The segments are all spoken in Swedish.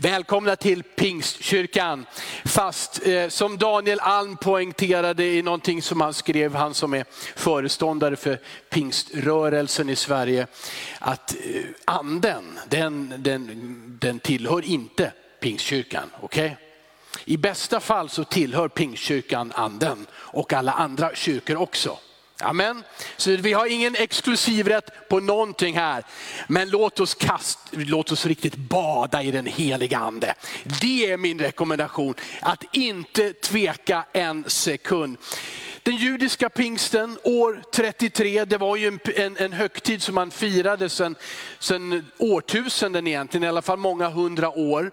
Välkomna till Pingstkyrkan. Fast eh, som Daniel Alm poängterade i någonting som han skrev, han som är föreståndare för pingströrelsen i Sverige, att eh, anden, den, den, den tillhör inte Pingstkyrkan. Okay? I bästa fall så tillhör Pingstkyrkan anden och alla andra kyrkor också. Amen. Så vi har ingen exklusivrätt på någonting här. Men låt oss, kast, låt oss riktigt bada i den heliga ande. Det är min rekommendation, att inte tveka en sekund. Den judiska pingsten år 33, det var ju en, en, en högtid som man firade sedan, årtusenden egentligen, i alla fall många hundra år.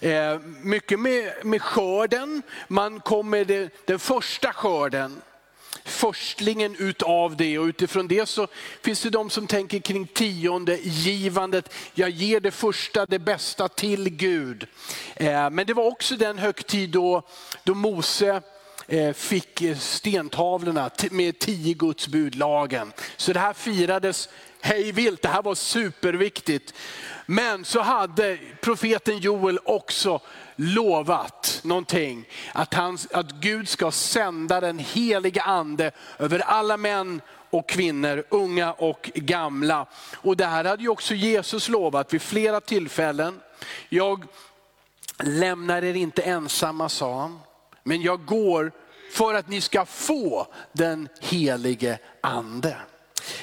Eh, mycket med, med skörden, man kom med det, den första skörden förstlingen utav det och utifrån det så finns det de som tänker kring tionde givandet. Jag ger det första, det bästa till Gud. Eh, men det var också den högtid då, då Mose eh, fick stentavlorna med tio Guds budlagen. Så det här firades hej vilt, det här var superviktigt. Men så hade profeten Joel också lovat någonting. Att, han, att Gud ska sända den heliga ande över alla män och kvinnor, unga och gamla. Och det här hade ju också Jesus lovat vid flera tillfällen. Jag lämnar er inte ensamma sa han, men jag går för att ni ska få den helige ande.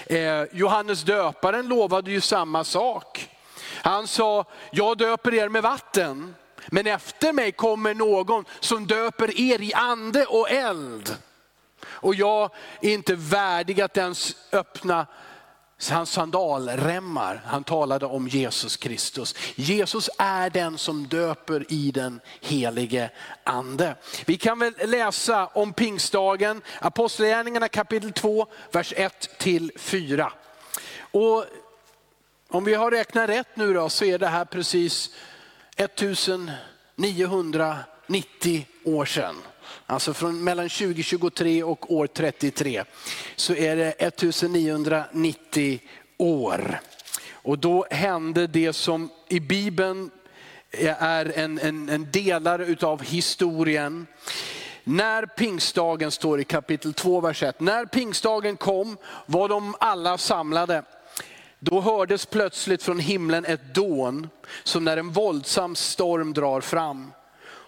Eh, Johannes döparen lovade ju samma sak. Han sa, jag döper er med vatten, men efter mig kommer någon som döper er i ande och eld. Och jag är inte värdig att ens öppna hans sandalremmar. Han talade om Jesus Kristus. Jesus är den som döper i den helige ande. Vi kan väl läsa om pingstdagen, Apostlagärningarna kapitel 2, vers 1 till 4. Och om vi har räknat rätt nu då så är det här precis 1990 år sedan. Alltså från mellan 2023 och år 33 så är det 1990 år. Och då hände det som i Bibeln är en, en, en delare utav historien. När pingstdagen står i kapitel 2, vers 1. När pingstdagen kom var de alla samlade. Då hördes plötsligt från himlen ett dån, som när en våldsam storm drar fram.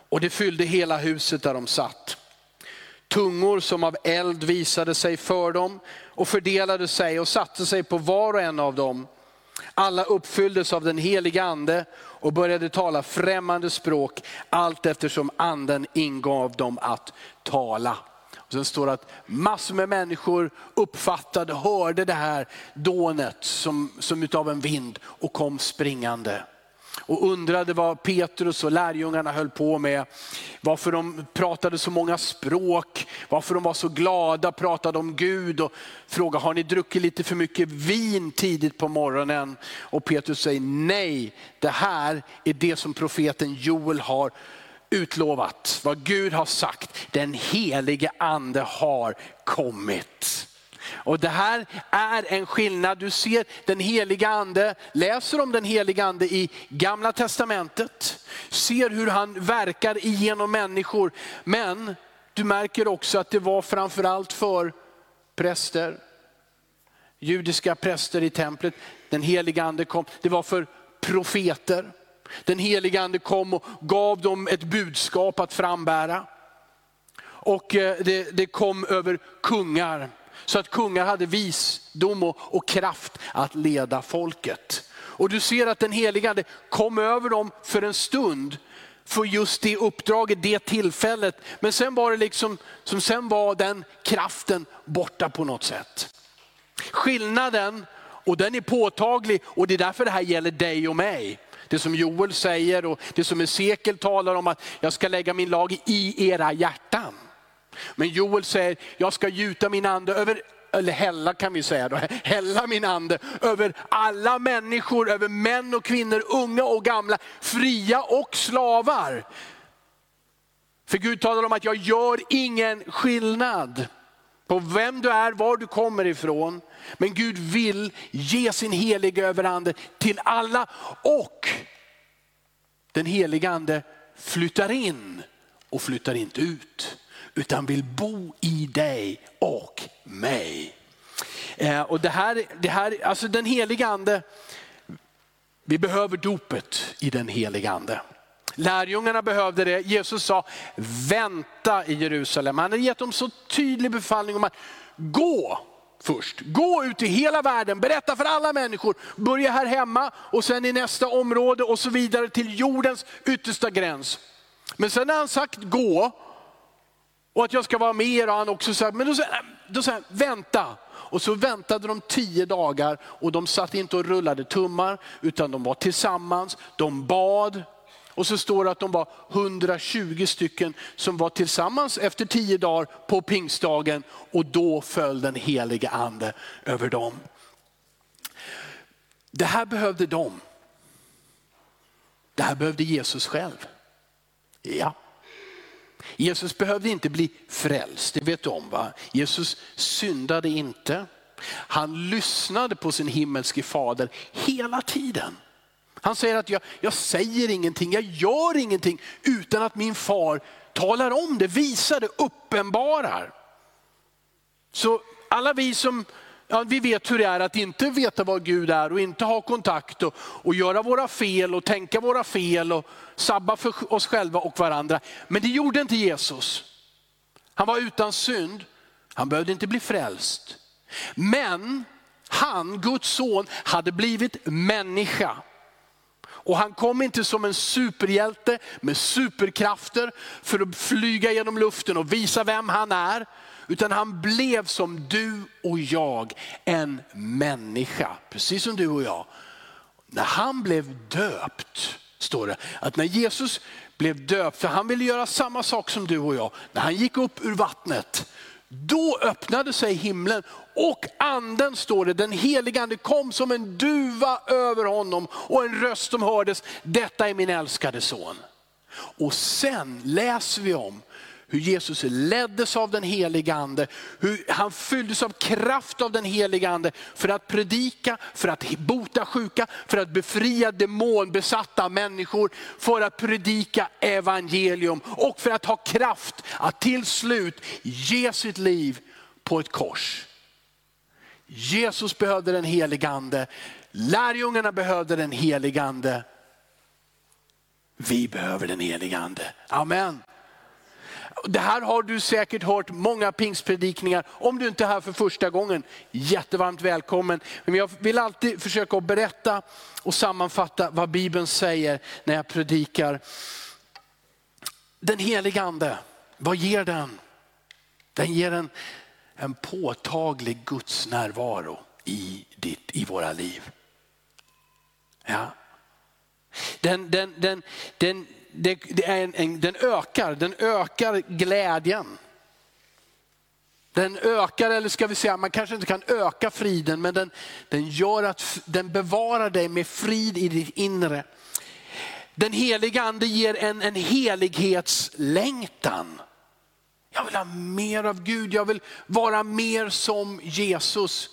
Och det fyllde hela huset där de satt. Tungor som av eld visade sig för dem och fördelade sig och satte sig på var och en av dem. Alla uppfylldes av den heliga ande och började tala främmande språk allt eftersom anden ingav dem att tala. Och sen står det att massor med människor uppfattade, hörde det här dånet som, som utav en vind och kom springande. Och undrade vad Petrus och lärjungarna höll på med. Varför de pratade så många språk, varför de var så glada, pratade om Gud och frågade, har ni druckit lite för mycket vin tidigt på morgonen? Och Petrus säger nej, det här är det som profeten Joel har utlovat, vad Gud har sagt. Den helige ande har kommit. Och det här är en skillnad. Du ser den heliga ande, läser om den heliga ande i gamla testamentet. Ser hur han verkar igenom människor. Men du märker också att det var framförallt för präster, judiska präster i templet. Den heliga ande kom, det var för profeter. Den heliga ande kom och gav dem ett budskap att frambära. Och eh, det, det kom över kungar, så att kungar hade visdom och, och kraft att leda folket. Och du ser att den heliga ande kom över dem för en stund, för just det uppdraget, det tillfället. Men sen var det liksom, som sen var den kraften borta på något sätt. Skillnaden, och den är påtaglig och det är därför det här gäller dig och mig. Det som Joel säger och det som Esekel talar om att jag ska lägga min lag i era hjärtan. Men Joel säger, jag ska gjuta min ande över eller hälla kan vi säga då, hälla min ande över alla människor, över män och kvinnor, unga och gamla, fria och slavar. För Gud talar om att jag gör ingen skillnad på vem du är, var du kommer ifrån. Men Gud vill ge sin heliga överande till alla och den heliga ande flyttar in och flyttar inte ut. Utan vill bo i dig och mig. Eh, och det här, det här, alltså den heliga ande, vi behöver dopet i den heliga ande. Lärjungarna behövde det. Jesus sa, vänta i Jerusalem. Han hade gett dem så tydlig befallning om att gå först. Gå ut i hela världen, berätta för alla människor. Börja här hemma och sen i nästa område och så vidare till jordens yttersta gräns. Men sen när han sagt gå och att jag ska vara med er, och han också sa, men då sa då sa han, vänta. Och så väntade de tio dagar och de satt inte och rullade tummar utan de var tillsammans, de bad. Och så står det att de var 120 stycken som var tillsammans efter tio dagar på pingstdagen och då föll den heliga ande över dem. Det här behövde de. Det här behövde Jesus själv. Ja. Jesus behövde inte bli frälst, det vet du om va? Jesus syndade inte. Han lyssnade på sin himmelske fader hela tiden. Han säger att jag, jag säger ingenting, jag gör ingenting utan att min far talar om det, visar det, uppenbarar. Så alla vi som ja, vi vet hur det är att inte veta vad Gud är och inte ha kontakt och, och göra våra fel och tänka våra fel och sabba för oss själva och varandra. Men det gjorde inte Jesus. Han var utan synd, han behövde inte bli frälst. Men han, Guds son, hade blivit människa. Och han kom inte som en superhjälte med superkrafter för att flyga genom luften och visa vem han är. Utan han blev som du och jag, en människa. Precis som du och jag. När han blev döpt, står det, att när Jesus blev döpt, för han ville göra samma sak som du och jag. När han gick upp ur vattnet, då öppnade sig himlen och anden står det, den heliga ande kom som en duva över honom och en röst som hördes, detta är min älskade son. Och sen läser vi om hur Jesus leddes av den heliga ande, hur han fylldes av kraft av den heliga ande för att predika, för att bota sjuka, för att befria demonbesatta människor, för att predika evangelium och för att ha kraft att till slut ge sitt liv på ett kors. Jesus behövde den heliga ande, lärjungarna behövde den heliga ande. Vi behöver den heliga ande. Amen. Det här har du säkert hört många pingstpredikningar. Om du inte är här för första gången, jättevarmt välkommen. Men jag vill alltid försöka berätta och sammanfatta vad Bibeln säger när jag predikar. Den heliga ande, vad ger den? Den ger en, en påtaglig Guds närvaro i, ditt, i våra liv. Ja. Den, den, den, den, det, det är en, en, den ökar, den ökar glädjen. Den ökar, eller ska vi säga, man kanske inte kan öka friden, men den, den gör att den bevarar dig med frid i ditt inre. Den heliga ande ger en, en helighetslängtan. Jag vill ha mer av Gud, jag vill vara mer som Jesus.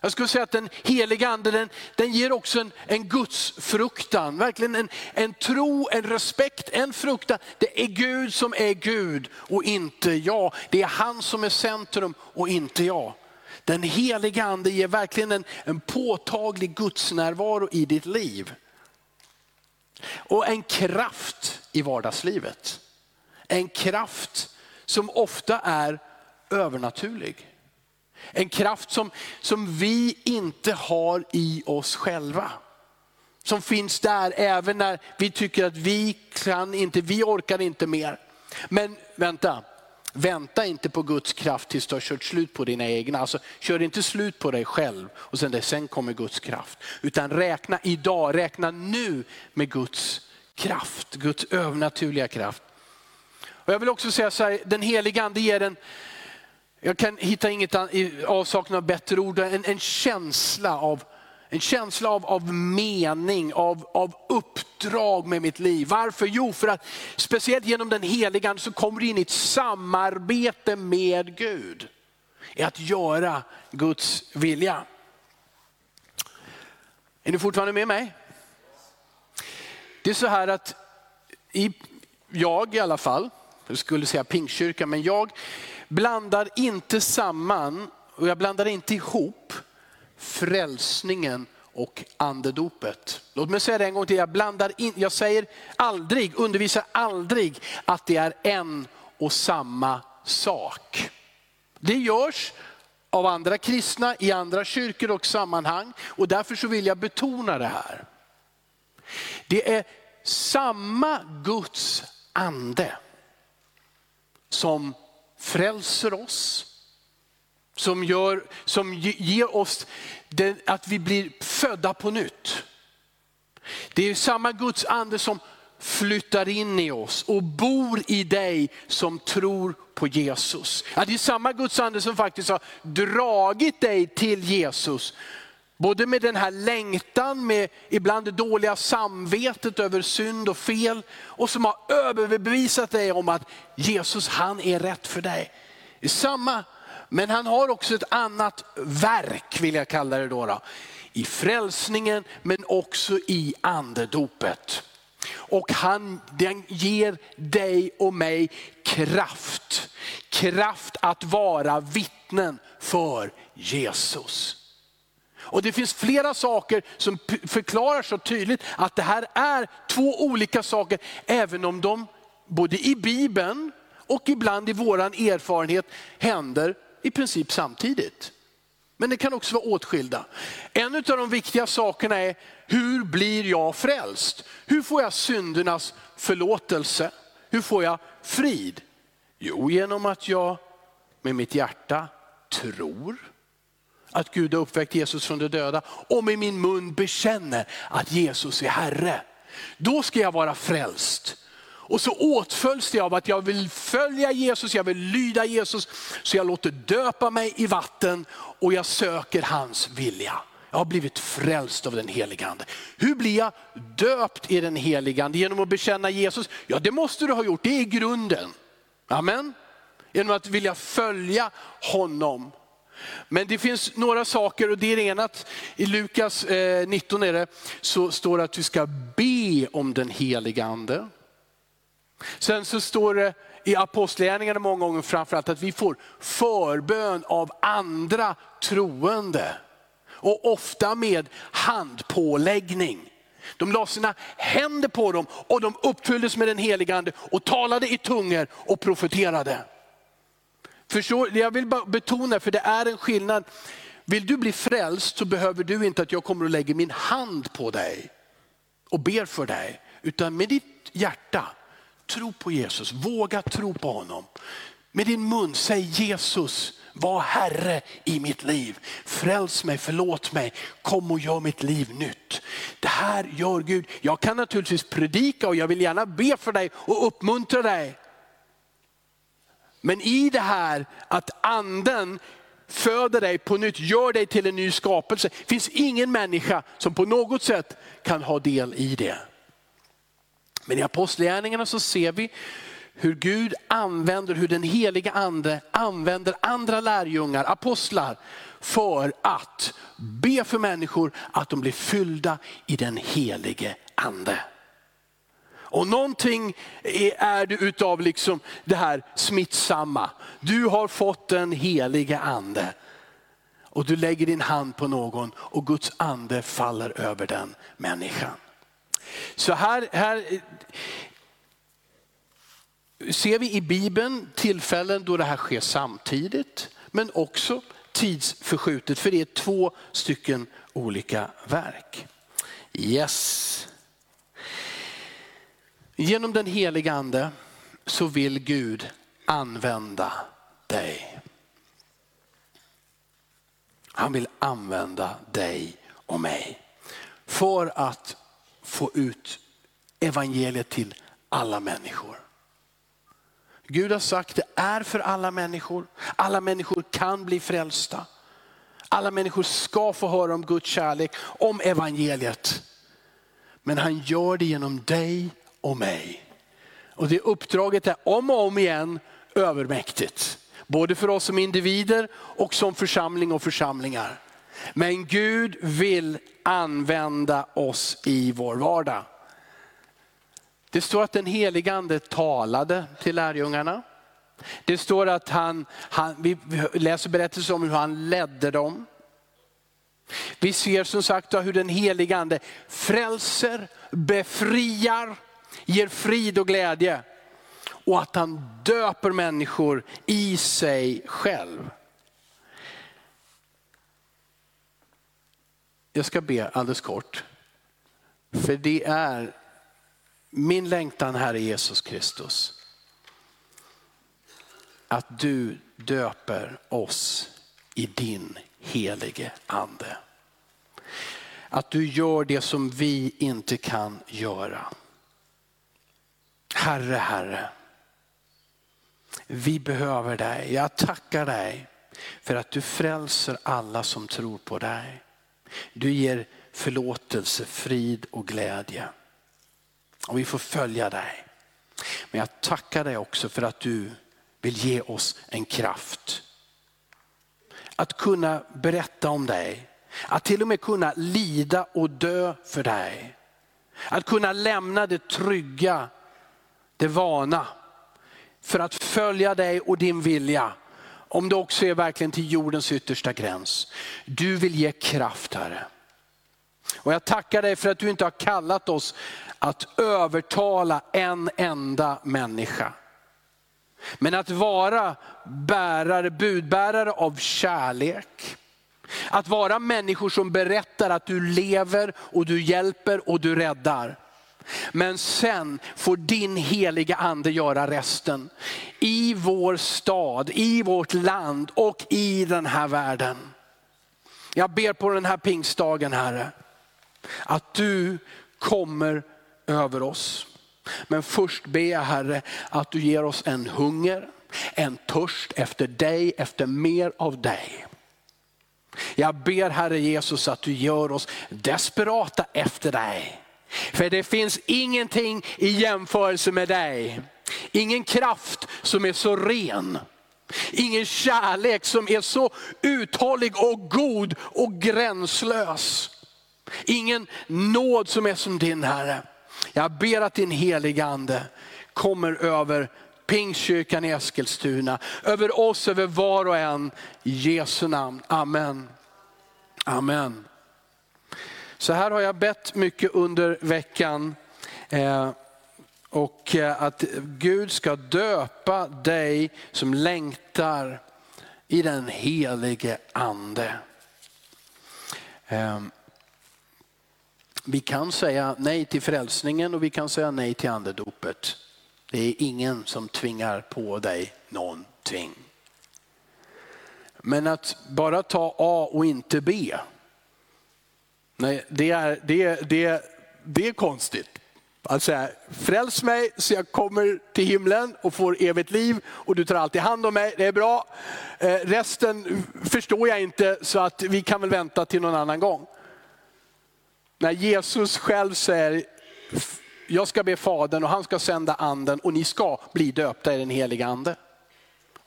Jag skulle säga att den heliga ande den, den ger också en, en gudsfruktan. Verkligen en, en tro, en respekt, en fruktan. Det är Gud som är Gud och inte jag. Det är han som är centrum och inte jag. Den heliga ande ger verkligen en, en påtaglig gudsnärvaro i ditt liv. Och en kraft i vardagslivet. En kraft som ofta är övernaturlig. En kraft som, som vi inte har i oss själva. Som finns där även när vi tycker att vi kan inte, vi orkar inte mer. Men vänta, vänta inte på Guds kraft tills du har kört slut på dina egna. Alltså, kör inte slut på dig själv och sen, sen kommer Guds kraft. Utan räkna idag, räkna nu med Guds kraft, Guds övernaturliga kraft. Och jag vill också säga så här, den heliga ande ger en, jag kan hitta inget avsaknad av bättre ord, en, en känsla av en känsla av, av mening, av, av uppdrag med mitt liv. Varför? Jo, för att speciellt genom den heliga så kommer du in i ett samarbete med Gud. I att göra Guds vilja. Är ni fortfarande med mig? Det är så här att i, jag i alla fall, jag skulle säga pingkyrkan, men jag blandar inte samman och jag blandar inte ihop frälsningen och andedopet. Låt mig säga det en gång till, jag, blandar in, jag säger aldrig, undervisar aldrig att det är en och samma sak. Det görs av andra kristna i andra kyrkor och sammanhang och därför så vill jag betona det här. Det är samma Guds ande som frälser oss, som, gör, som ger oss den, att vi blir födda på nytt. Det är samma Guds ande som flyttar in i oss och bor i dig som tror på Jesus. Ja, det är samma Guds ande som faktiskt har dragit dig till Jesus. Både med den här längtan, med ibland det dåliga samvetet över synd och fel och som har överbevisat dig om att Jesus han är rätt för dig. Det är samma, men han har också ett annat verk vill jag kalla det då. då I frälsningen men också i andedopet. Och han den ger dig och mig kraft. Kraft att vara vittnen för Jesus. Och Det finns flera saker som förklarar så tydligt att det här är två olika saker, även om de både i Bibeln och ibland i vår erfarenhet händer i princip samtidigt. Men det kan också vara åtskilda. En av de viktiga sakerna är, hur blir jag frälst? Hur får jag syndernas förlåtelse? Hur får jag frid? Jo, genom att jag med mitt hjärta tror att Gud har uppväckt Jesus från de döda och med min mun bekänner att Jesus är Herre. Då ska jag vara frälst. Och så åtföljs det av att jag vill följa Jesus, jag vill lyda Jesus. Så jag låter döpa mig i vatten och jag söker hans vilja. Jag har blivit frälst av den helige ande. Hur blir jag döpt i den helige ande? Genom att bekänna Jesus? Ja det måste du ha gjort, det är grunden. Amen. Genom att vilja följa honom. Men det finns några saker och det är det ena att i Lukas eh, 19 är det, så står det att vi ska be om den helige ande. Sen så står det i apostlagärningarna många gånger framförallt att vi får förbön av andra troende. Och ofta med handpåläggning. De la sina händer på dem och de uppfylldes med den helige ande och talade i tungor och profeterade. Förstår, jag vill bara betona, för det är en skillnad. Vill du bli frälst så behöver du inte att jag kommer och lägger min hand på dig och ber för dig. Utan med ditt hjärta, tro på Jesus, våga tro på honom. Med din mun, säg Jesus, var Herre i mitt liv. Fräls mig, förlåt mig, kom och gör mitt liv nytt. Det här gör Gud. Jag kan naturligtvis predika och jag vill gärna be för dig och uppmuntra dig. Men i det här att anden föder dig på nytt, gör dig till en ny skapelse. Det finns ingen människa som på något sätt kan ha del i det. Men i apostlagärningarna så ser vi hur Gud använder, hur den heliga ande använder andra lärjungar, apostlar, för att be för människor att de blir fyllda i den helige ande. Och någonting är du utav liksom det här smittsamma. Du har fått den helige ande. Och du lägger din hand på någon och Guds ande faller över den människan. Så här, här ser vi i Bibeln tillfällen då det här sker samtidigt, men också tidsförskjutet, för det är två stycken olika verk. Yes. Genom den heliga ande så vill Gud använda dig. Han vill använda dig och mig för att få ut evangeliet till alla människor. Gud har sagt det är för alla människor. Alla människor kan bli frälsta. Alla människor ska få höra om Guds kärlek, om evangeliet. Men han gör det genom dig och mig. Och det uppdraget är om och om igen övermäktigt. Både för oss som individer och som församling och församlingar. Men Gud vill använda oss i vår vardag. Det står att den helige ande talade till lärjungarna. Det står att han, han, vi läser berättelser om hur han ledde dem. Vi ser som sagt hur den helige ande frälser, befriar, ger frid och glädje. Och att han döper människor i sig själv. Jag ska be alldeles kort. För det är min längtan, Herre Jesus Kristus. Att du döper oss i din helige ande. Att du gör det som vi inte kan göra. Herre, Herre. Vi behöver dig. Jag tackar dig för att du frälser alla som tror på dig. Du ger förlåtelse, frid och glädje. Och vi får följa dig. Men jag tackar dig också för att du vill ge oss en kraft. Att kunna berätta om dig. Att till och med kunna lida och dö för dig. Att kunna lämna det trygga, det vana. För att följa dig och din vilja. Om det också är verkligen till jordens yttersta gräns. Du vill ge kraft Herre. Och jag tackar dig för att du inte har kallat oss att övertala en enda människa. Men att vara bärare, budbärare av kärlek. Att vara människor som berättar att du lever och du hjälper och du räddar. Men sen får din heliga ande göra resten. I vår stad, i vårt land och i den här världen. Jag ber på den här pingstdagen Herre, att du kommer över oss. Men först ber jag Herre att du ger oss en hunger, en törst efter dig, efter mer av dig. Jag ber Herre Jesus att du gör oss desperata efter dig. För det finns ingenting i jämförelse med dig. Ingen kraft som är så ren. Ingen kärlek som är så uthållig och god och gränslös. Ingen nåd som är som din Herre. Jag ber att din heliga ande kommer över Pingstkyrkan i Eskilstuna, över oss, över var och en. I Jesu namn, amen. Amen. Så här har jag bett mycket under veckan. Eh, och eh, att Gud ska döpa dig som längtar i den helige ande. Eh, vi kan säga nej till frälsningen och vi kan säga nej till andedopet. Det är ingen som tvingar på dig någonting. Men att bara ta A och inte B, nej, det, är, det, det, det är konstigt. Att säga, fräls mig så jag kommer till himlen och får evigt liv och du tar alltid hand om mig, det är bra. Eh, resten förstår jag inte så att vi kan väl vänta till någon annan gång. När Jesus själv säger, jag ska be Fadern och han ska sända anden och ni ska bli döpta i den heliga ande.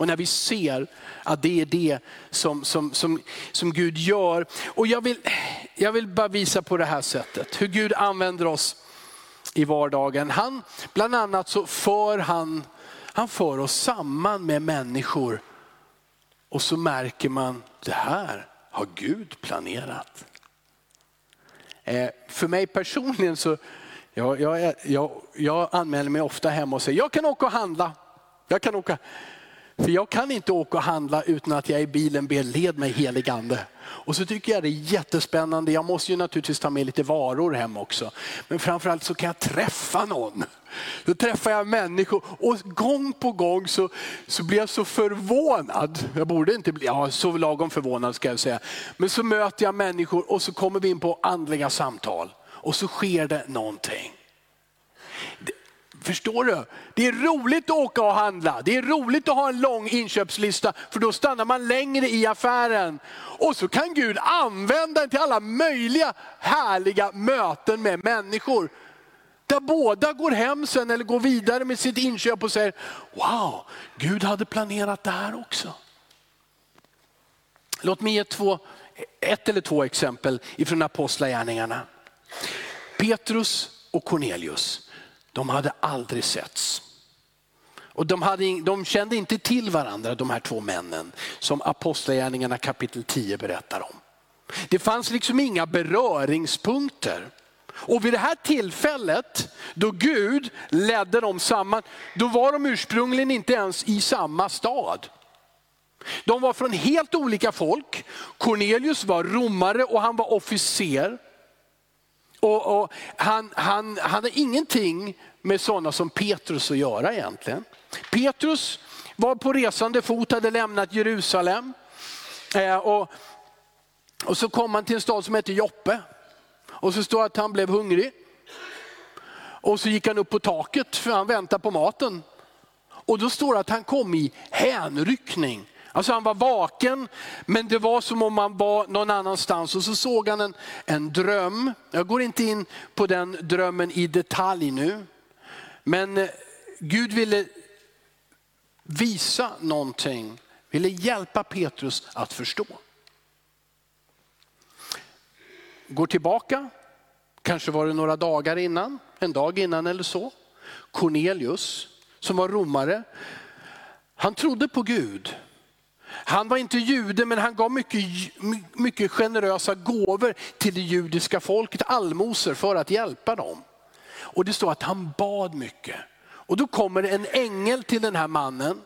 Och när vi ser att det är det som, som, som, som Gud gör. Och jag vill, jag vill bara visa på det här sättet, hur Gud använder oss i vardagen. Han, bland annat så för han, han för oss samman med människor. Och så märker man, det här har Gud planerat. Eh, för mig personligen så, jag, jag, jag, jag anmäler mig ofta hem och säger, jag kan åka och handla. Jag kan åka. För jag kan inte åka och handla utan att jag i bilen ber led mig helig ande. Och så tycker jag det är jättespännande. Jag måste ju naturligtvis ta med lite varor hem också. Men framförallt så kan jag träffa någon. Då träffar jag människor och gång på gång så, så blir jag så förvånad. Jag borde inte bli, ja så lagom förvånad ska jag säga. Men så möter jag människor och så kommer vi in på andliga samtal. Och så sker det någonting. Förstår du? Det är roligt att åka och handla. Det är roligt att ha en lång inköpslista för då stannar man längre i affären. Och så kan Gud använda den till alla möjliga härliga möten med människor. Där båda går hem sen eller går vidare med sitt inköp och säger, wow, Gud hade planerat det här också. Låt mig ge två, ett eller två exempel ifrån apostlagärningarna. Petrus och Cornelius. De hade aldrig setts. Och de, hade, de kände inte till varandra, de här två männen, som Apostlagärningarna kapitel 10 berättar om. Det fanns liksom inga beröringspunkter. Och vid det här tillfället då Gud ledde dem samman, då var de ursprungligen inte ens i samma stad. De var från helt olika folk. Cornelius var romare och han var officer. Och, och han, han, han har ingenting med sådana som Petrus att göra egentligen. Petrus var på resande fot, hade lämnat Jerusalem. Eh, och, och så kom han till en stad som heter Joppe. Och så står det att han blev hungrig. Och så gick han upp på taket för han väntade på maten. Och då står det att han kom i hänryckning. Alltså han var vaken, men det var som om han var någon annanstans. Och så såg han en, en dröm. Jag går inte in på den drömmen i detalj nu. Men eh, Gud ville visa någonting, ville hjälpa Petrus att förstå. Går tillbaka, kanske var det några dagar innan, en dag innan eller så. Cornelius, som var romare, han trodde på Gud. Han var inte jude men han gav mycket, mycket generösa gåvor till det judiska folket, allmosor för att hjälpa dem. Och det står att han bad mycket. Och då kommer en ängel till den här mannen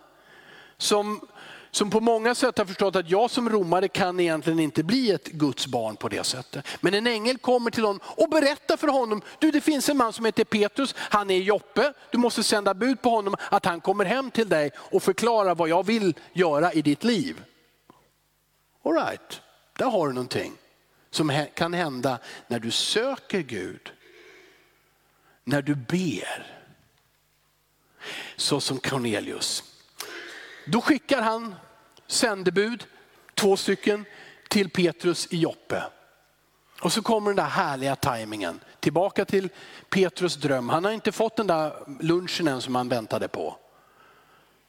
som, som på många sätt har förstått att jag som romare kan egentligen inte bli ett Guds barn på det sättet. Men en ängel kommer till honom och berättar för honom, du det finns en man som heter Petrus, han är i Joppe, du måste sända bud på honom att han kommer hem till dig och förklarar vad jag vill göra i ditt liv. All right, där har du någonting som kan hända när du söker Gud, när du ber. Så som Cornelius. Då skickar han sändebud, två stycken, till Petrus i Joppe. Och så kommer den där härliga tajmingen. Tillbaka till Petrus dröm. Han har inte fått den där lunchen än som han väntade på.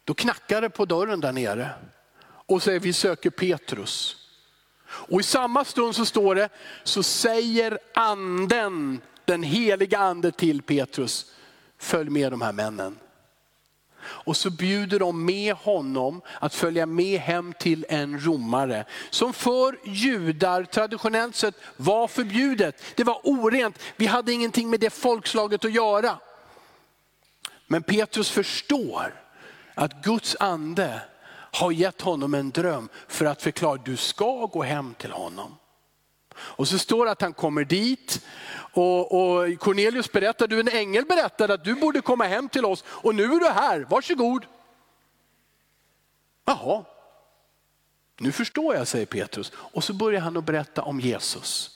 Då knackar det på dörren där nere och säger vi söker Petrus. Och i samma stund så står det, så säger anden, den heliga ande till Petrus, följ med de här männen. Och så bjuder de med honom att följa med hem till en romare. Som för judar traditionellt sett var förbjudet. Det var orent, vi hade ingenting med det folkslaget att göra. Men Petrus förstår att Guds ande har gett honom en dröm för att förklara, att du ska gå hem till honom. Och så står det att han kommer dit och, och Cornelius berättar, du en ängel berättade att du borde komma hem till oss och nu är du här, varsågod. Jaha, nu förstår jag, säger Petrus. Och så börjar han att berätta om Jesus.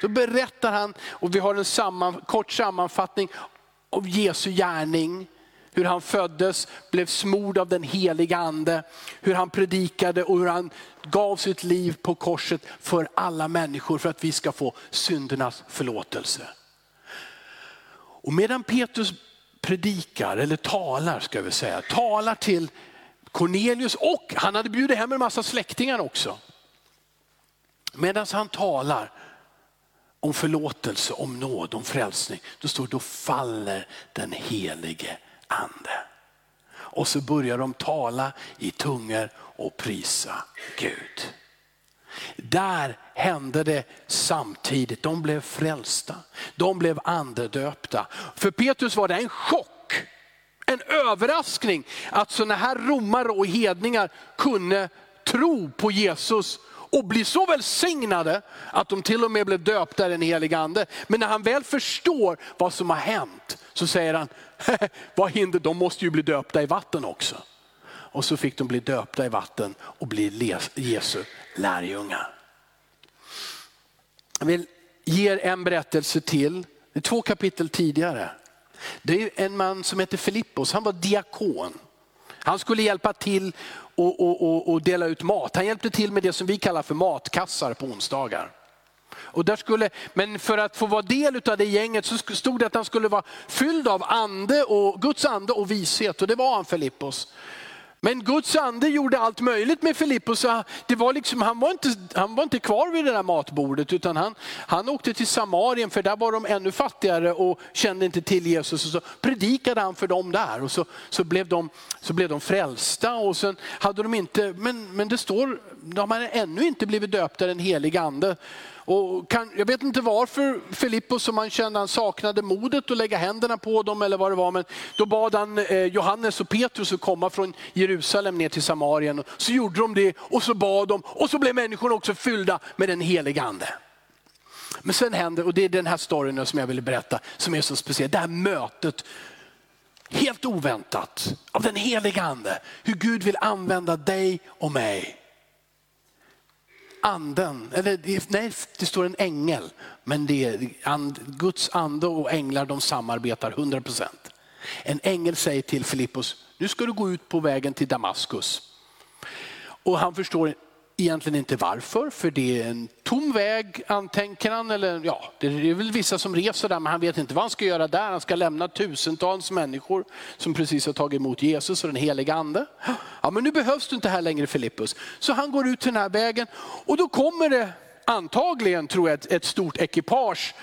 Så berättar han, och vi har en samman, kort sammanfattning av Jesu gärning hur han föddes, blev smord av den heliga ande, hur han predikade och hur han gav sitt liv på korset för alla människor för att vi ska få syndernas förlåtelse. Och medan Petrus predikar, eller talar ska vi säga, talar till Cornelius och han hade bjudit hem en massa släktingar också. Medan han talar om förlåtelse, om nåd, om frälsning, då står då faller den helige ande. Och så börjar de tala i tungor och prisa Gud. Där hände det samtidigt. De blev frälsta. De blev andedöpta. För Petrus var det en chock, en överraskning att sådana här romare och hedningar kunde tro på Jesus och bli så välsignade att de till och med blev döpta i den helige ande. Men när han väl förstår vad som har hänt så säger han, vad hinder, de måste ju bli döpta i vatten också. Och så fick de bli döpta i vatten och bli Jesu lärjungar. Jag vill ge er en berättelse till, det är två kapitel tidigare. Det är en man som heter Filippos, han var diakon. Han skulle hjälpa till och, och, och, och, dela ut mat. Han hjälpte till med det som vi kallar för matkassar på onsdagar. Och där skulle, men för att få vara del av det gänget så stod det att han skulle vara fylld av ande och, Guds ande och vishet och det var han Filippos. Men Guds ande gjorde allt möjligt med Filippos. Det var liksom, han, var inte, han var inte kvar vid det där matbordet utan han, han åkte till Samarien för där var de ännu fattigare och kände inte till Jesus. Och så predikade han för dem där och så, så, blev, de, så blev de frälsta. Och sen hade de inte, men, men det står, de hade ännu inte blivit döpta den helige ande. Och kan, jag vet inte varför Filippos, som han kände han saknade modet att lägga händerna på dem eller vad det var. Men då bad han eh, Johannes och Petrus att komma från Jerusalem ner till Samarien. Så gjorde de det och så bad de och så blev människorna också fyllda med den helige ande. Men sen händer, och det är den här storyn som jag ville berätta som är så speciell. Det här mötet, helt oväntat, av den helige ande. Hur Gud vill använda dig och mig anden, eller nej det står en ängel, men det är and, Guds ande och änglar de samarbetar 100%. En ängel säger till Filippos, nu ska du gå ut på vägen till Damaskus. Och han förstår egentligen inte varför, för det är en tom väg, antänker han. Eller, ja, det är väl vissa som reser där, men han vet inte vad han ska göra där. Han ska lämna tusentals människor som precis har tagit emot Jesus och den heliga ande. Ja, men nu behövs du inte här längre Filippus. Så han går ut till den här vägen och då kommer det antagligen, tror jag, ett, ett stort ekipage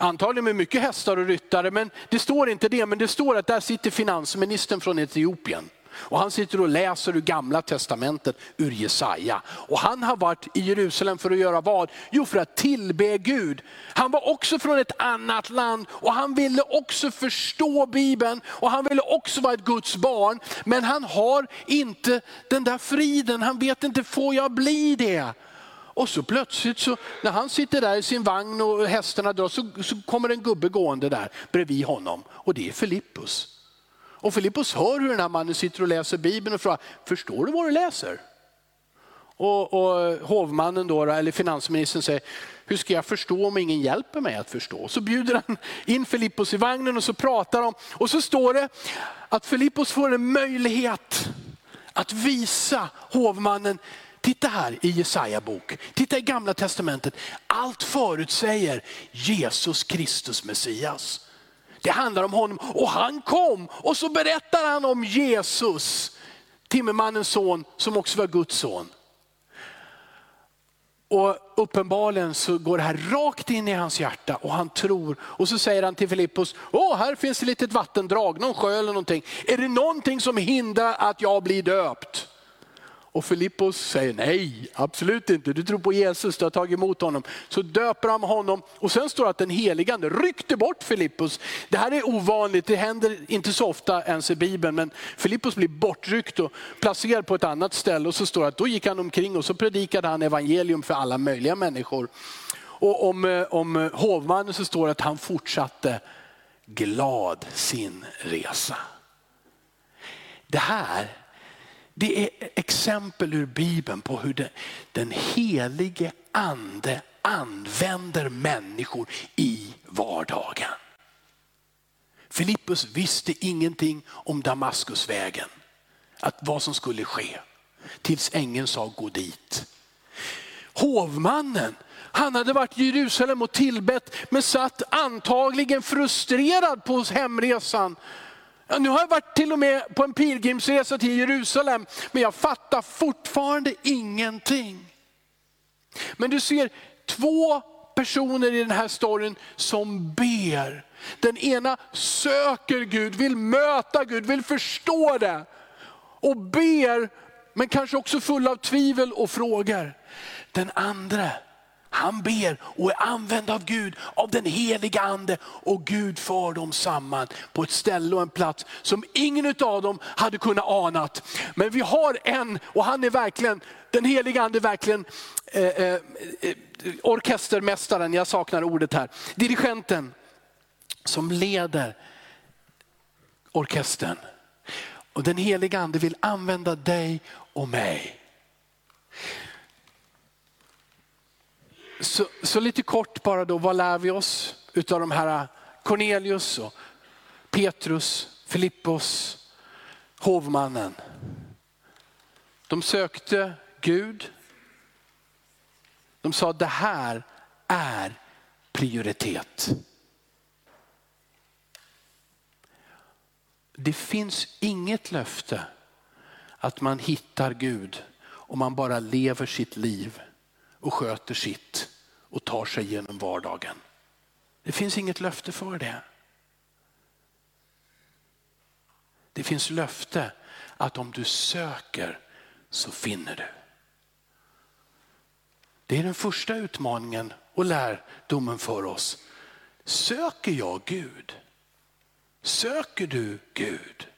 Antagligen med mycket hästar och ryttare, men det står inte det. Men det står att där sitter finansministern från Etiopien. Och han sitter och läser ur gamla testamentet, ur Jesaja. Och han har varit i Jerusalem för att göra vad? Jo, för att tillbe Gud. Han var också från ett annat land och han ville också förstå Bibeln och han ville också vara ett Guds barn. Men han har inte den där friden, han vet inte, får jag bli det? Och så plötsligt så, när han sitter där i sin vagn och hästarna drar så, så kommer en gubbe gående där bredvid honom och det är Filippus. Och Filippos hör hur den här mannen sitter och läser Bibeln och frågar, förstår du vad du läser? Och, och hovmannen då, eller finansministern säger, hur ska jag förstå om ingen hjälper mig att förstå? Så bjuder han in Filippos i vagnen och så pratar de. Och så står det att Filippos får en möjlighet att visa hovmannen, titta här i Jesaja bok, titta i gamla testamentet. Allt förutsäger Jesus Kristus Messias. Det handlar om honom och han kom och så berättar han om Jesus, timmermannens son som också var Guds son. Och uppenbarligen så går det här rakt in i hans hjärta och han tror. Och så säger han till Filippos, åh här finns ett litet vattendrag, någon sjö eller någonting. Är det någonting som hindrar att jag blir döpt? Och Filippos säger nej, absolut inte. Du tror på Jesus, du har tagit emot honom. Så döper han honom och sen står det att den heligande ryckte bort Filippos. Det här är ovanligt, det händer inte så ofta ens i Bibeln. Men Filippos blir bortryckt och placerad på ett annat ställe. Och så står det att då gick han omkring och så predikade han evangelium för alla möjliga människor. Och om, eh, om hovmannen så står det att han fortsatte glad sin resa. Det här det är exempel ur Bibeln på hur den, den helige ande använder människor i vardagen. Filippus visste ingenting om Damaskusvägen, att vad som skulle ske. Tills ängeln sa gå dit. Hovmannen, han hade varit i Jerusalem och tillbett men satt antagligen frustrerad på hemresan Ja, nu har jag varit till och med på en pilgrimsresa till Jerusalem, men jag fattar fortfarande ingenting. Men du ser två personer i den här storyn som ber. Den ena söker Gud, vill möta Gud, vill förstå det. Och ber, men kanske också full av tvivel och frågor. Den andra han ber och är använd av Gud, av den heliga ande. Och Gud för dem samman på ett ställe och en plats som ingen av dem hade kunnat anat. Men vi har en, och han är verkligen, den heliga ande är verkligen eh, eh, eh, orkestermästaren, jag saknar ordet här, dirigenten som leder orkestern. Och den heliga ande vill använda dig och mig. Så, så, lite kort bara då, vad lär vi oss utav de här Cornelius, och Petrus, Filippos, hovmannen? De sökte Gud. De sa det här är prioritet. Det finns inget löfte att man hittar Gud om man bara lever sitt liv och sköter sitt och tar sig genom vardagen. Det finns inget löfte för det. Det finns löfte att om du söker så finner du. Det är den första utmaningen och lärdomen för oss. Söker jag Gud? Söker du Gud?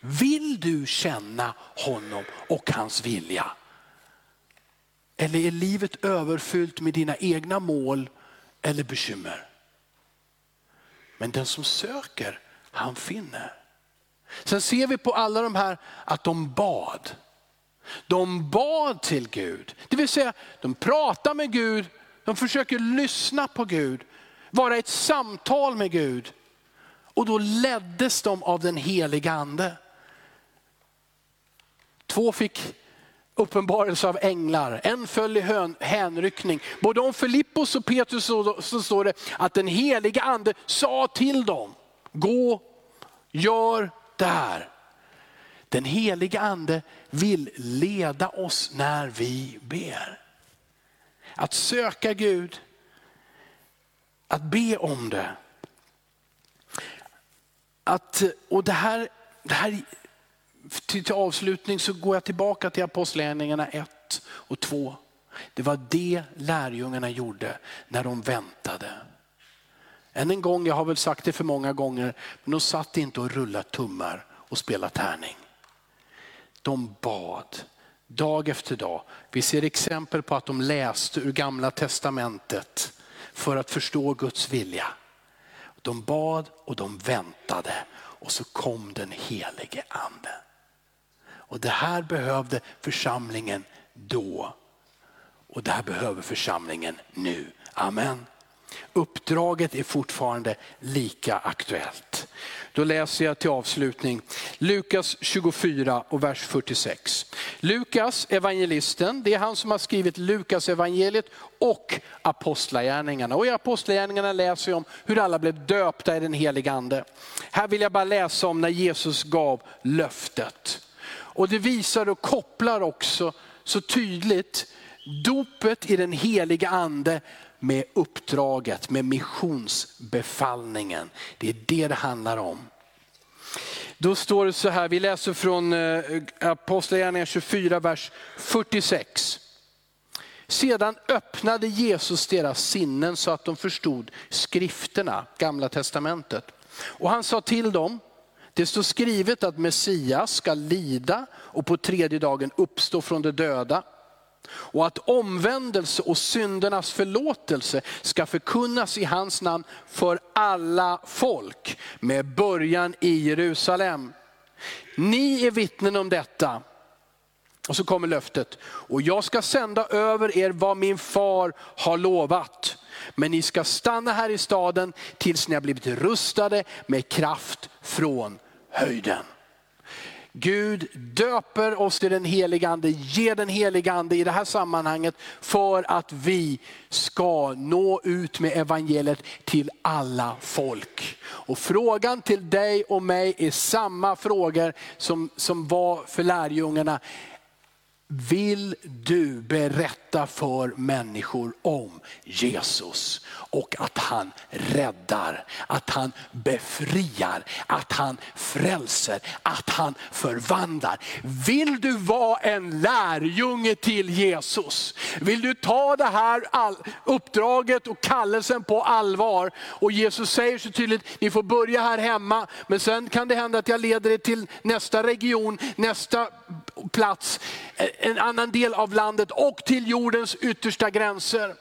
Vill du känna honom och hans vilja? Eller är livet överfyllt med dina egna mål eller bekymmer? Men den som söker, han finner. Sen ser vi på alla de här att de bad. De bad till Gud. Det vill säga, de pratar med Gud, de försöker lyssna på Gud, vara ett samtal med Gud. Och då leddes de av den heliga ande. Två fick uppenbarelse av änglar, en föll i hön, hänryckning. Både om Filippos och Petrus så, så står det att den heliga ande sa till dem, gå, gör det här. Den heliga ande vill leda oss när vi ber. Att söka Gud, att be om det. Att, och det här, det här till, till avslutning så går jag tillbaka till Apostlagärningarna 1 och 2. Det var det lärjungarna gjorde när de väntade. Än en gång, jag har väl sagt det för många gånger, men de satt inte och rullade tummar och spelade tärning. De bad dag efter dag. Vi ser exempel på att de läste ur gamla testamentet för att förstå Guds vilja. De bad och de väntade och så kom den helige anden. Och det här behövde församlingen då. Och det här behöver församlingen nu. Amen. Uppdraget är fortfarande lika aktuellt. Då läser jag till avslutning Lukas 24 och vers 46. Lukas evangelisten, det är han som har skrivit Lukas evangeliet och apostlagärningarna. Och i apostlagärningarna läser jag om hur alla blev döpta i den heliga ande. Här vill jag bara läsa om när Jesus gav löftet. Och det visar och kopplar också så tydligt dopet i den heliga ande med uppdraget, med missionsbefallningen. Det är det det handlar om. Då står det så här, vi läser från eh, Apostlagärningarna 24, vers 46. Sedan öppnade Jesus deras sinnen så att de förstod skrifterna, gamla testamentet. Och han sa till dem, det står skrivet att Messias ska lida och på tredje dagen uppstå från de döda. Och att omvändelse och syndernas förlåtelse ska förkunnas i hans namn för alla folk med början i Jerusalem. Ni är vittnen om detta. Och så kommer löftet. Och jag ska sända över er vad min far har lovat. Men ni ska stanna här i staden tills ni har blivit rustade med kraft från höjden. Gud döper oss till den helige ande, ger den helige ande i det här sammanhanget för att vi ska nå ut med evangeliet till alla folk. Och frågan till dig och mig är samma frågor som, som var för lärjungarna. Vill du berätta för människor om Jesus och att han räddar, att han befriar, att han frälser, att han förvandlar. Vill du vara en lärjunge till Jesus? Vill du ta det här uppdraget och kallelsen på allvar? Och Jesus säger så tydligt, ni får börja här hemma, men sen kan det hända att jag leder er till nästa region, nästa plats, eh, en annan del av landet och till jordens yttersta gränser.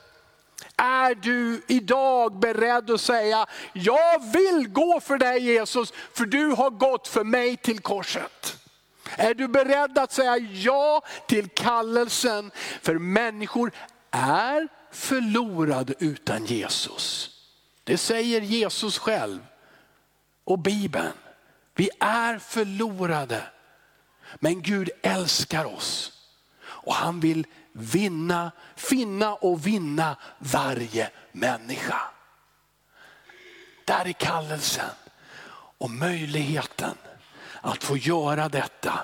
Är du idag beredd att säga, jag vill gå för dig Jesus, för du har gått för mig till korset. Är du beredd att säga ja till kallelsen? För människor är förlorade utan Jesus. Det säger Jesus själv och Bibeln. Vi är förlorade. Men Gud älskar oss och han vill vinna, finna och vinna varje människa. Där är kallelsen och möjligheten att få göra detta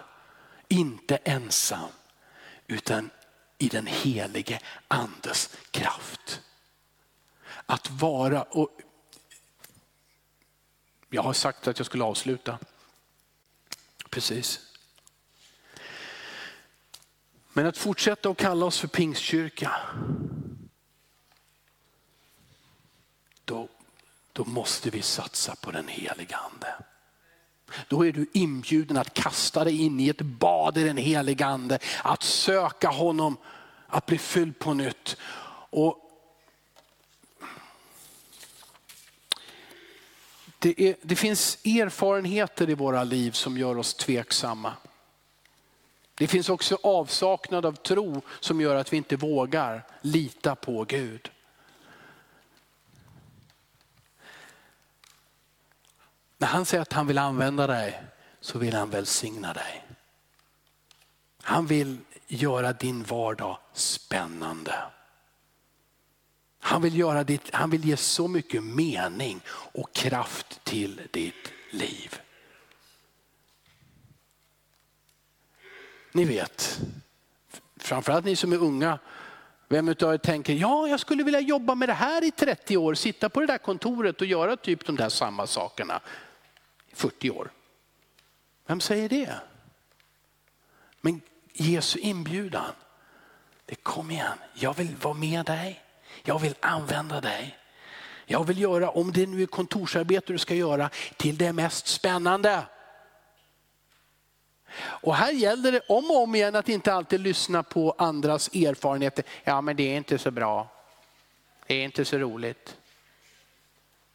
inte ensam utan i den helige andes kraft. Att vara, och jag har sagt att jag skulle avsluta. Precis. Men att fortsätta att kalla oss för pingstkyrka, då, då måste vi satsa på den heliga ande. Då är du inbjuden att kasta dig in i ett bad i den heliga ande, att söka honom, att bli fylld på nytt. Och det, är, det finns erfarenheter i våra liv som gör oss tveksamma. Det finns också avsaknad av tro som gör att vi inte vågar lita på Gud. När han säger att han vill använda dig så vill han välsigna dig. Han vill göra din vardag spännande. Han vill, göra ditt, han vill ge så mycket mening och kraft till ditt liv. Ni vet, framförallt ni som är unga, vem av er tänker, ja jag skulle vilja jobba med det här i 30 år, sitta på det där kontoret och göra typ de där samma sakerna i 40 år. Vem säger det? Men Jesu inbjudan, det kom igen, jag vill vara med dig, jag vill använda dig. Jag vill göra, om det nu är kontorsarbete du ska göra, till det mest spännande. Och här gäller det om och om igen att inte alltid lyssna på andras erfarenheter. Ja men det är inte så bra. Det är inte så roligt.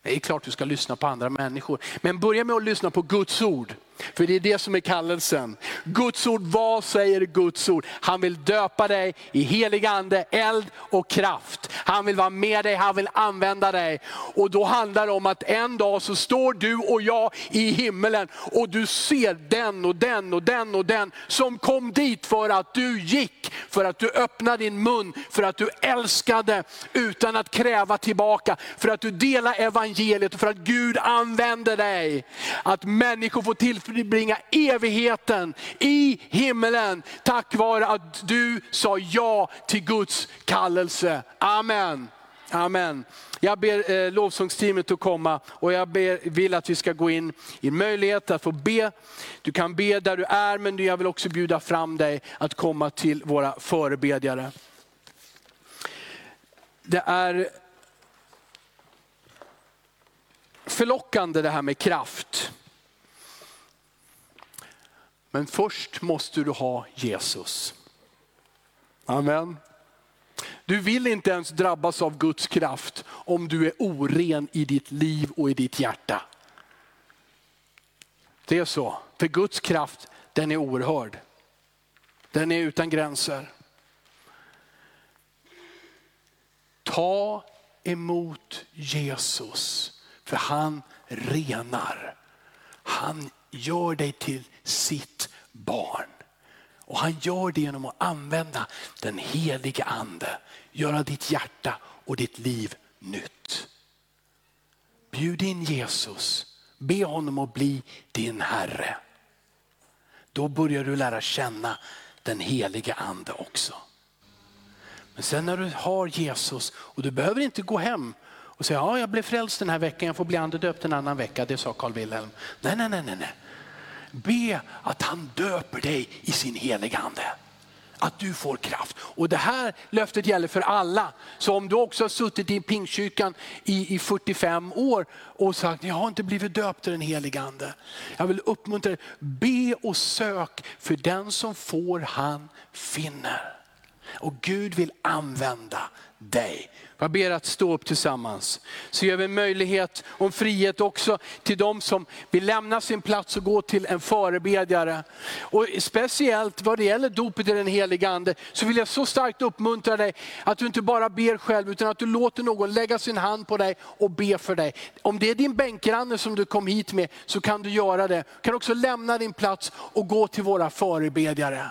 Det är klart du ska lyssna på andra människor. Men börja med att lyssna på Guds ord. För det är det som är kallelsen. Guds ord, vad säger Guds ord? Han vill döpa dig i helig ande, eld och kraft. Han vill vara med dig, han vill använda dig. Och då handlar det om att en dag så står du och jag i himmelen och du ser den och den och den och den som kom dit för att du gick, för att du öppnade din mun, för att du älskade utan att kräva tillbaka, för att du delar evangeliet och för att Gud använder dig. Att människor får tillfälle tillbringa evigheten i himmelen tack vare att du sa ja till Guds kallelse. Amen. Amen. Jag ber eh, lovsångsteamet att komma och jag ber, vill att vi ska gå in i möjlighet att få be. Du kan be där du är men jag vill också bjuda fram dig att komma till våra förebedjare. Det är förlockande det här med kraft. Men först måste du ha Jesus. Amen. Du vill inte ens drabbas av Guds kraft om du är oren i ditt liv och i ditt hjärta. Det är så, för Guds kraft den är oerhörd. Den är utan gränser. Ta emot Jesus, för han renar. Han gör dig till sitt barn. Och han gör det genom att använda den helige ande. Göra ditt hjärta och ditt liv nytt. Bjud in Jesus. Be honom att bli din Herre. Då börjar du lära känna den helige ande också. Men sen när du har Jesus och du behöver inte gå hem och säga, ja jag blev frälst den här veckan, jag får bli andedöpt en annan vecka. Det sa Carl Wilhelm. Nej, nej, nej, nej. Be att han döper dig i sin heliga ande. Att du får kraft. Och det här löftet gäller för alla. Så om du också har suttit i pingstkyrkan i, i 45 år och sagt, jag har inte blivit döpt i den heliga ande. Jag vill uppmuntra dig, be och sök för den som får han finner. Och Gud vill använda dig. Jag ber att stå upp tillsammans. Så ger vi en möjlighet och frihet också till de som vill lämna sin plats och gå till en förebedjare. Och speciellt vad det gäller dopet i den heliga ande, så vill jag så starkt uppmuntra dig att du inte bara ber själv, utan att du låter någon lägga sin hand på dig och be för dig. Om det är din bänkgranne som du kom hit med, så kan du göra det. Du kan också lämna din plats och gå till våra förebedjare.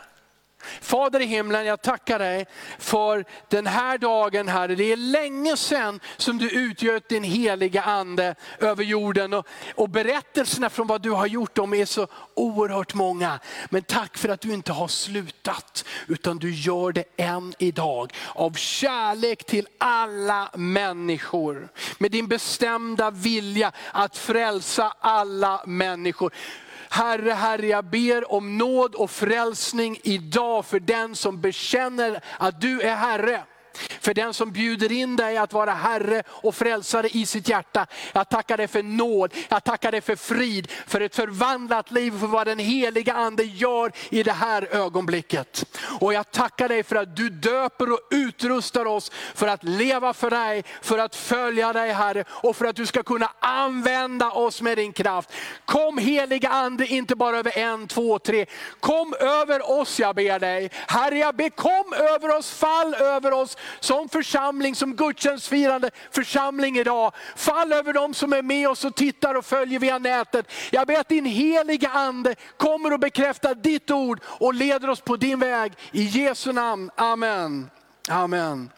Fader i himlen, jag tackar dig för den här dagen Herre. Det är länge sedan som du utgöt din heliga ande över jorden. Och, och berättelserna från vad du har gjort, de är så oerhört många. Men tack för att du inte har slutat, utan du gör det än idag. Av kärlek till alla människor. Med din bestämda vilja att frälsa alla människor. Herre, Herre, jag ber om nåd och frälsning idag för den som bekänner att du är Herre. För den som bjuder in dig att vara Herre och frälsare i sitt hjärta. Jag tackar dig för nåd, jag tackar dig för frid, för ett förvandlat liv, för vad den heliga Ande gör i det här ögonblicket. Och jag tackar dig för att du döper och utrustar oss för att leva för dig, för att följa dig Herre och för att du ska kunna använda oss med din kraft. Kom heliga Ande, inte bara över en, två, tre. Kom över oss jag ber dig. Herre jag ber, kom över oss, fall över oss som församling, som gudstjänstfirande församling idag. Fall över dem som är med oss och tittar och följer via nätet. Jag ber att din heliga ande kommer och bekräftar ditt ord och leder oss på din väg. I Jesu namn, Amen. Amen.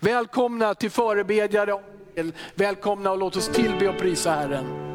Välkomna till förebedjare. Välkomna och låt oss tillbe och prisa Herren.